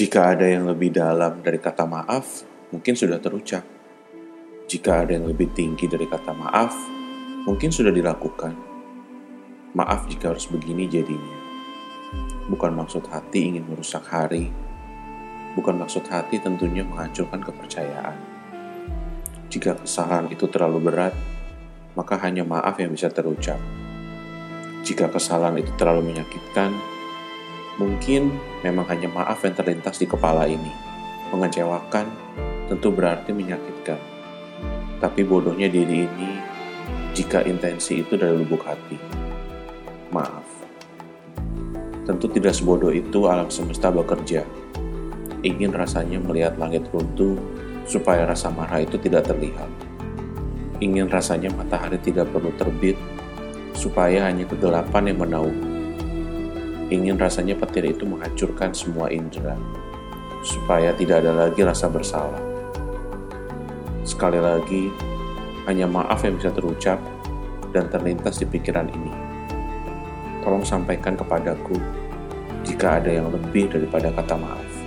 Jika ada yang lebih dalam dari kata maaf, mungkin sudah terucap. Jika ada yang lebih tinggi dari kata maaf, mungkin sudah dilakukan. Maaf jika harus begini jadinya. Bukan maksud hati ingin merusak hari, bukan maksud hati tentunya menghancurkan kepercayaan. Jika kesalahan itu terlalu berat, maka hanya maaf yang bisa terucap. Jika kesalahan itu terlalu menyakitkan, mungkin memang hanya maaf yang terlintas di kepala ini. Mengecewakan tentu berarti menyakitkan. Tapi bodohnya diri ini jika intensi itu dari lubuk hati. Maaf. Tentu tidak sebodoh itu alam semesta bekerja. Ingin rasanya melihat langit runtuh supaya rasa marah itu tidak terlihat. Ingin rasanya matahari tidak perlu terbit supaya hanya kegelapan yang menaungi. Ingin rasanya petir itu menghancurkan semua indera supaya tidak ada lagi rasa bersalah. Sekali lagi, hanya maaf yang bisa terucap dan terlintas di pikiran ini. Tolong sampaikan kepadaku jika ada yang lebih daripada kata maaf.